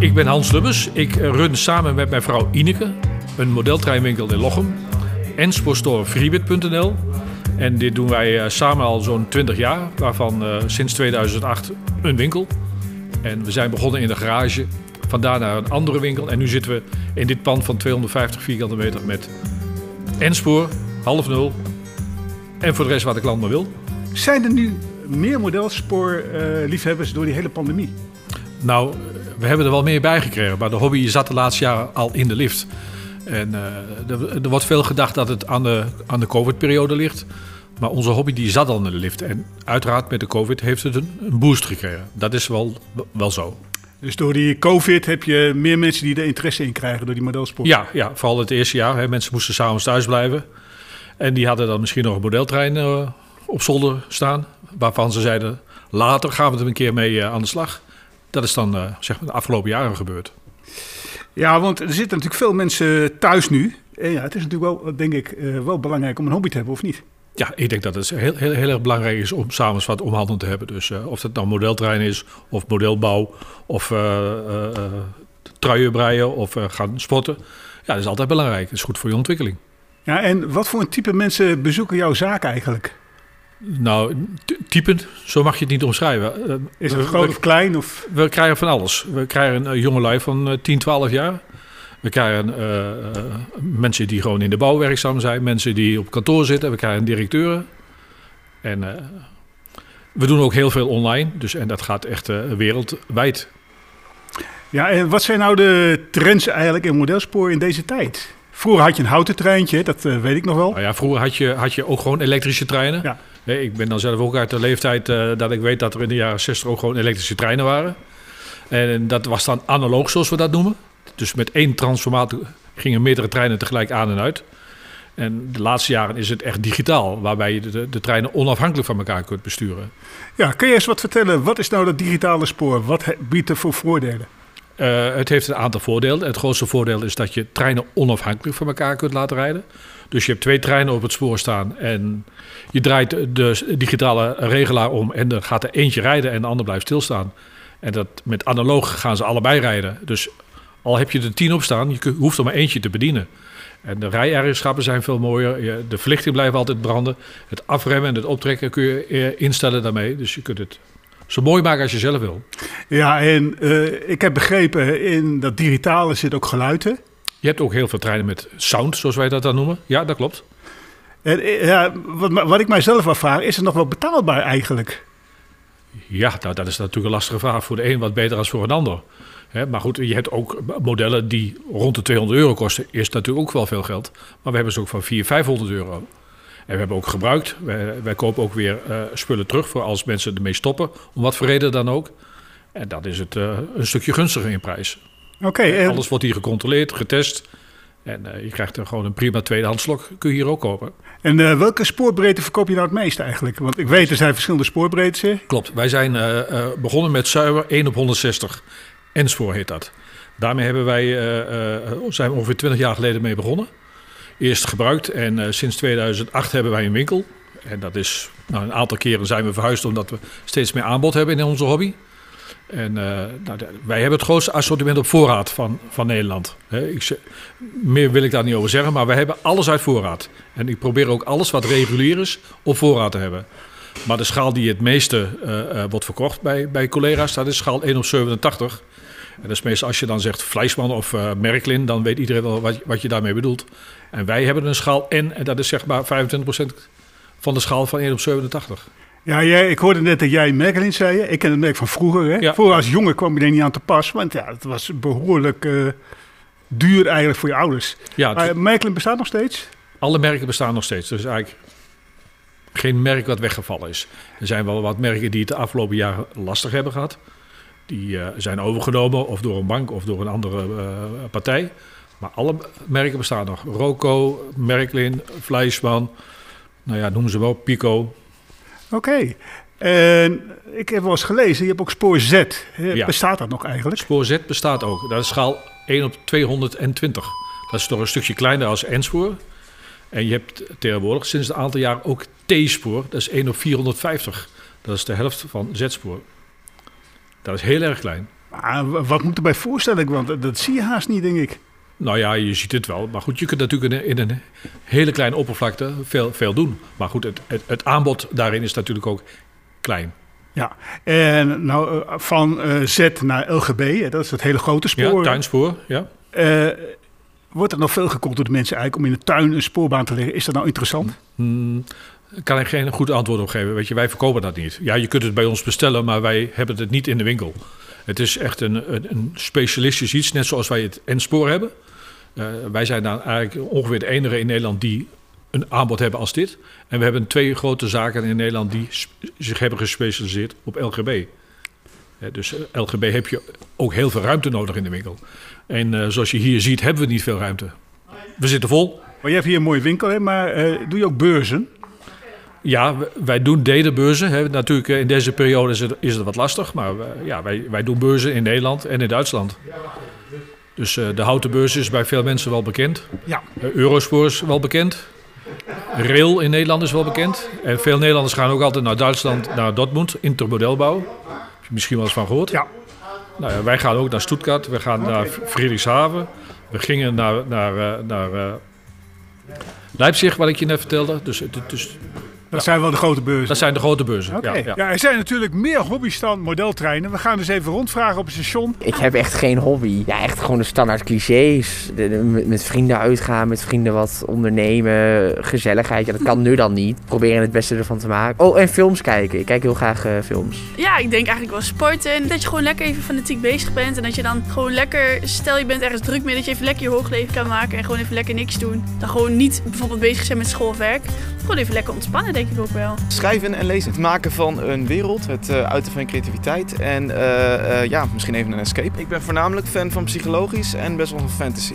Ik ben Hans Lubbers. Ik run samen met mijn vrouw Ineke een modeltreinwinkel in Lochem. En sportstore En dit doen wij eh, samen al zo'n 20 jaar, waarvan uh, sinds 2008 een winkel. En we zijn begonnen in de garage, vandaar naar een andere winkel. En nu zitten we in dit pand van 250 vierkante meter met Enspoor, half nul. En voor de rest wat de klant maar wil. Zijn er nu meer modelspoorliefhebbers door die hele pandemie? Nou, we hebben er wel meer bij gekregen. Maar de hobby zat de laatste jaren al in de lift. En uh, er, er, wordt veel gedacht dat het aan de, aan de COVID-periode ligt. Maar onze hobby die zat al in de lift. En uiteraard met de COVID heeft het een, een boost gekregen. Dat is wel, wel zo. Dus door die COVID heb je meer mensen die er interesse in krijgen door die modelsport? Ja, ja vooral het eerste jaar. Hè. Mensen moesten s'avonds thuis blijven. En die hadden dan misschien nog een modeltrein uh, op zolder staan. Waarvan ze zeiden, later gaan we er een keer mee uh, aan de slag. Dat is dan uh, zeg maar de afgelopen jaren gebeurd. Ja, want er zitten natuurlijk veel mensen thuis nu. En ja, het is natuurlijk wel, denk ik, uh, wel belangrijk om een hobby te hebben, of niet? Ja, ik denk dat het heel, heel, heel erg belangrijk is om s'avonds wat om handen te hebben. Dus uh, of het nou modeltrein is, of modelbouw, of truien breien, of gaan sporten. Ja, dat is altijd belangrijk. Dat is goed voor je ontwikkeling. Ja, en wat voor een type mensen bezoeken jouw zaak eigenlijk? Nou, typen, zo mag je het niet omschrijven. Eh, is het groot of klein? Of? We krijgen van alles. We krijgen uh, jongelui van 10, eh, 12 jaar. We krijgen uh, mensen die gewoon in de bouw werkzaam zijn. Mensen die op kantoor zitten. We krijgen directeuren. En we doen ook heel veel online. Dus, en dat gaat echt wereldwijd. Ja, en wat zijn nou de trends eigenlijk in modelspoor in deze tijd? Vroeger had je een houten treintje, dat weet ik nog wel. Nou ja, vroeger had je, had je ook gewoon elektrische treinen. Ja ik ben dan zelf ook uit de leeftijd uh, dat ik weet dat er in de jaren 60 ook gewoon elektrische treinen waren. En dat was dan analoog, zoals we dat noemen. Dus met één transformator gingen meerdere treinen tegelijk aan en uit. En de laatste jaren is het echt digitaal, waarbij je de, de, treinen onafhankelijk van elkaar kunt besturen. Ja, kun je eens wat vertellen? Wat is nou dat digitale spoor? Wat biedt er voor voordelen? Uh, het heeft een aantal voordelen. Het grootste voordeel is dat je treinen onafhankelijk van elkaar kunt laten rijden. Dus je hebt twee treinen op het spoor staan en je draait de digitale regelaar om en dan gaat er eentje rijden en de ander blijft stilstaan. En dat, met analoog gaan ze allebei rijden. Dus al heb je er tien op staan, je hoeft er maar eentje te bedienen. En de rijeigenschappen zijn veel mooier. De verlichting blijft altijd branden. Het afremmen en het optrekken kun je eh, instellen daarmee. Dus je kunt het zo mooi maken als je zelf wil. Ja, en uh, ik heb begrepen, in dat digitale zit ook geluiden. Je hebt ook heel veel treinen met sound, zoals wij dat dan noemen. Ja, dat klopt. En, eh, ja, wat, wat ik mijzelf afvraag, is het nog wel betaalbaar eigenlijk? Ja, nou, dat is natuurlijk een lastige vraag. Voor de een wat beter dan voor een ander. maar goed, je hebt ook modellen die rond de 200 euro kosten. Is natuurlijk ook wel veel geld. Maar we hebben ze ook van 400, 500 euro. En we hebben ook gebruikt. Wij, wij kopen ook weer uh, spullen terug voor als mensen ermee stoppen. Om wat voor reden dan ook. En dat is het uh, een stukje gunstiger in prijs. Oké. Alles wordt hier gecontroleerd, getest. En uh, je krijgt er gewoon een prima tweedehands slok, kun je hier ook kopen. En uh, welke spoorbreedte verkoop je nou het meest eigenlijk? Want ik weet, er zijn verschillende spoorbreedtes. Klopt, wij zijn uh, begonnen met zuiver 1 op 160. Enspoor heet dat. Daarmee hebben wij, zijn we ongeveer 20 jaar geleden mee begonnen. Eerst gebruikt en sinds 2008 hebben wij een winkel. En dat is, nou, een aantal keren zijn we verhuisd omdat we steeds meer aanbod hebben in onze hobby. En uh, nou, wij hebben het grootste assortiment op voorraad van, van Nederland. ik, meer wil ik daar niet over zeggen, maar wij hebben alles uit voorraad. En ik probeer ook alles wat regulier is op voorraad te hebben. Maar de schaal die het meeste uh, wordt verkocht bij, bij collega's, dat is schaal 1 op 87. En dat is meestal als je dan zegt Fleisman of Merklin, dan weet iedereen wel wat, wat je daarmee bedoelt. En wij hebben een schaal N en dat is zeg maar 25% van de schaal van 1 op 87. Ja, jij, ik hoorde net dat jij Merkelin zei. Ik ken het merk van vroeger. Hè? Ja. Vroeger als jongen kwam je er niet aan te pas. Want ja, het was behoorlijk uh, duur eigenlijk voor je ouders. Ja, maar Merkelin bestaat nog steeds? Alle merken bestaan nog steeds. Dus eigenlijk geen merk wat weggevallen is. Er zijn wel wat merken die het de afgelopen jaren lastig hebben gehad. Die uh, zijn overgenomen of door een bank of door een andere uh, partij. Maar alle merken bestaan nog. Roco, Merklin, Fleischmann, nou ja, noemen ze wel, Pico. Oké. En ik heb wel eens gelezen, je hebt ook spoor Z. Bestaat dat nog eigenlijk? Spoor Z bestaat ook. Dat is schaal 1 op 220. Dat is toch een stukje kleiner als N-spoor. En je hebt tegenwoordig sinds een aantal jaar ook T-spoor. Dat is 1 op 450. Dat is de helft van Z-spoor. Dat is heel erg klein. Maar wat moet erbij voorstellen? Want dat zie je haast niet, denk ik. Nou ja, je ziet het wel. Maar goed, je kunt natuurlijk in een hele kleine oppervlakte veel, veel doen. Maar goed, het, het, het aanbod daarin is natuurlijk ook klein. Ja, en nou eh, van uh, Z naar LGB, dat is het hele grote spoor. Ja, tuinspoor, ja. Uh, wordt er nog veel gekocht door de mensen eigenlijk om in de tuin een spoorbaan te leggen? Is dat nou interessant? Hmm, kan ik geen goed antwoord op geven. Weet je, wij verkopen dat niet. Ja, je kunt het bij ons bestellen, maar wij hebben het niet in de winkel. Het is echt een, een, specialistisch iets, net zoals wij het N-spoor hebben. Uh, wij zijn dan eigenlijk ongeveer de enige in Nederland die een aanbod hebben als dit. En we hebben twee grote zaken in Nederland die zich hebben gespecialiseerd op LGB. dus eh, LGB heb je ook heel veel ruimte nodig in de winkel. En zoals je hier ziet, hebben we niet veel ruimte. We zitten vol. Maar je hebt hier een mooie winkel, hè? maar doe je ook beurzen? Ja, wij doen dedenbeurzen. Hè. Natuurlijk, in deze periode is het, is het wat lastig. Maar ja, wij, wij doen beurzen in Nederland en in Duitsland. Dus uh, de houten beurs is bij veel mensen wel bekend. Ja. Eurospoor is wel bekend. Rail in Nederland is wel bekend. En veel Nederlanders gaan ook altijd naar Duitsland, naar Dortmund, intermodelbouw. Heb je misschien wel eens van gehoord? Ja. Nou ja, wij gaan ook naar Stuttgart, we gaan naar Friedrichshaven. We gingen naar, naar, eh, naar, naar uh, Leipzig, wat ik je net vertelde. Dus, dus dat zijn wel de grote beurzen. Dat zijn de grote beurzen. Ja, ja. ja, er zijn natuurlijk meer hobby's dan modeltreinen. We gaan dus even rondvragen op het station. Ik heb echt geen hobby. Ja, echt gewoon de standaard clichés. met vrienden uitgaan, met vrienden wat ondernemen, gezelligheid. Ja, dat kan nu dan niet. Proberen het beste ervan te maken. Oh, en films kijken. Ik kijk heel graag uh, films. Ja, ik denk eigenlijk wel sporten. Dat je gewoon lekker even fanatiek bezig bent. En dat je dan gewoon lekker, stel je bent ergens druk mee, dat je even lekker je hoogleven kan maken. En gewoon even lekker niks doen. Dan gewoon niet bijvoorbeeld bezig zijn met schoolwerk. Gewoon even lekker ontspannen, ik ook wel. Schrijven en lezen. Het maken van een wereld, het uh, uiten van creativiteit en uh, uh, ja, misschien even een escape. Ik ben voornamelijk fan van psychologisch en best wel van fantasy.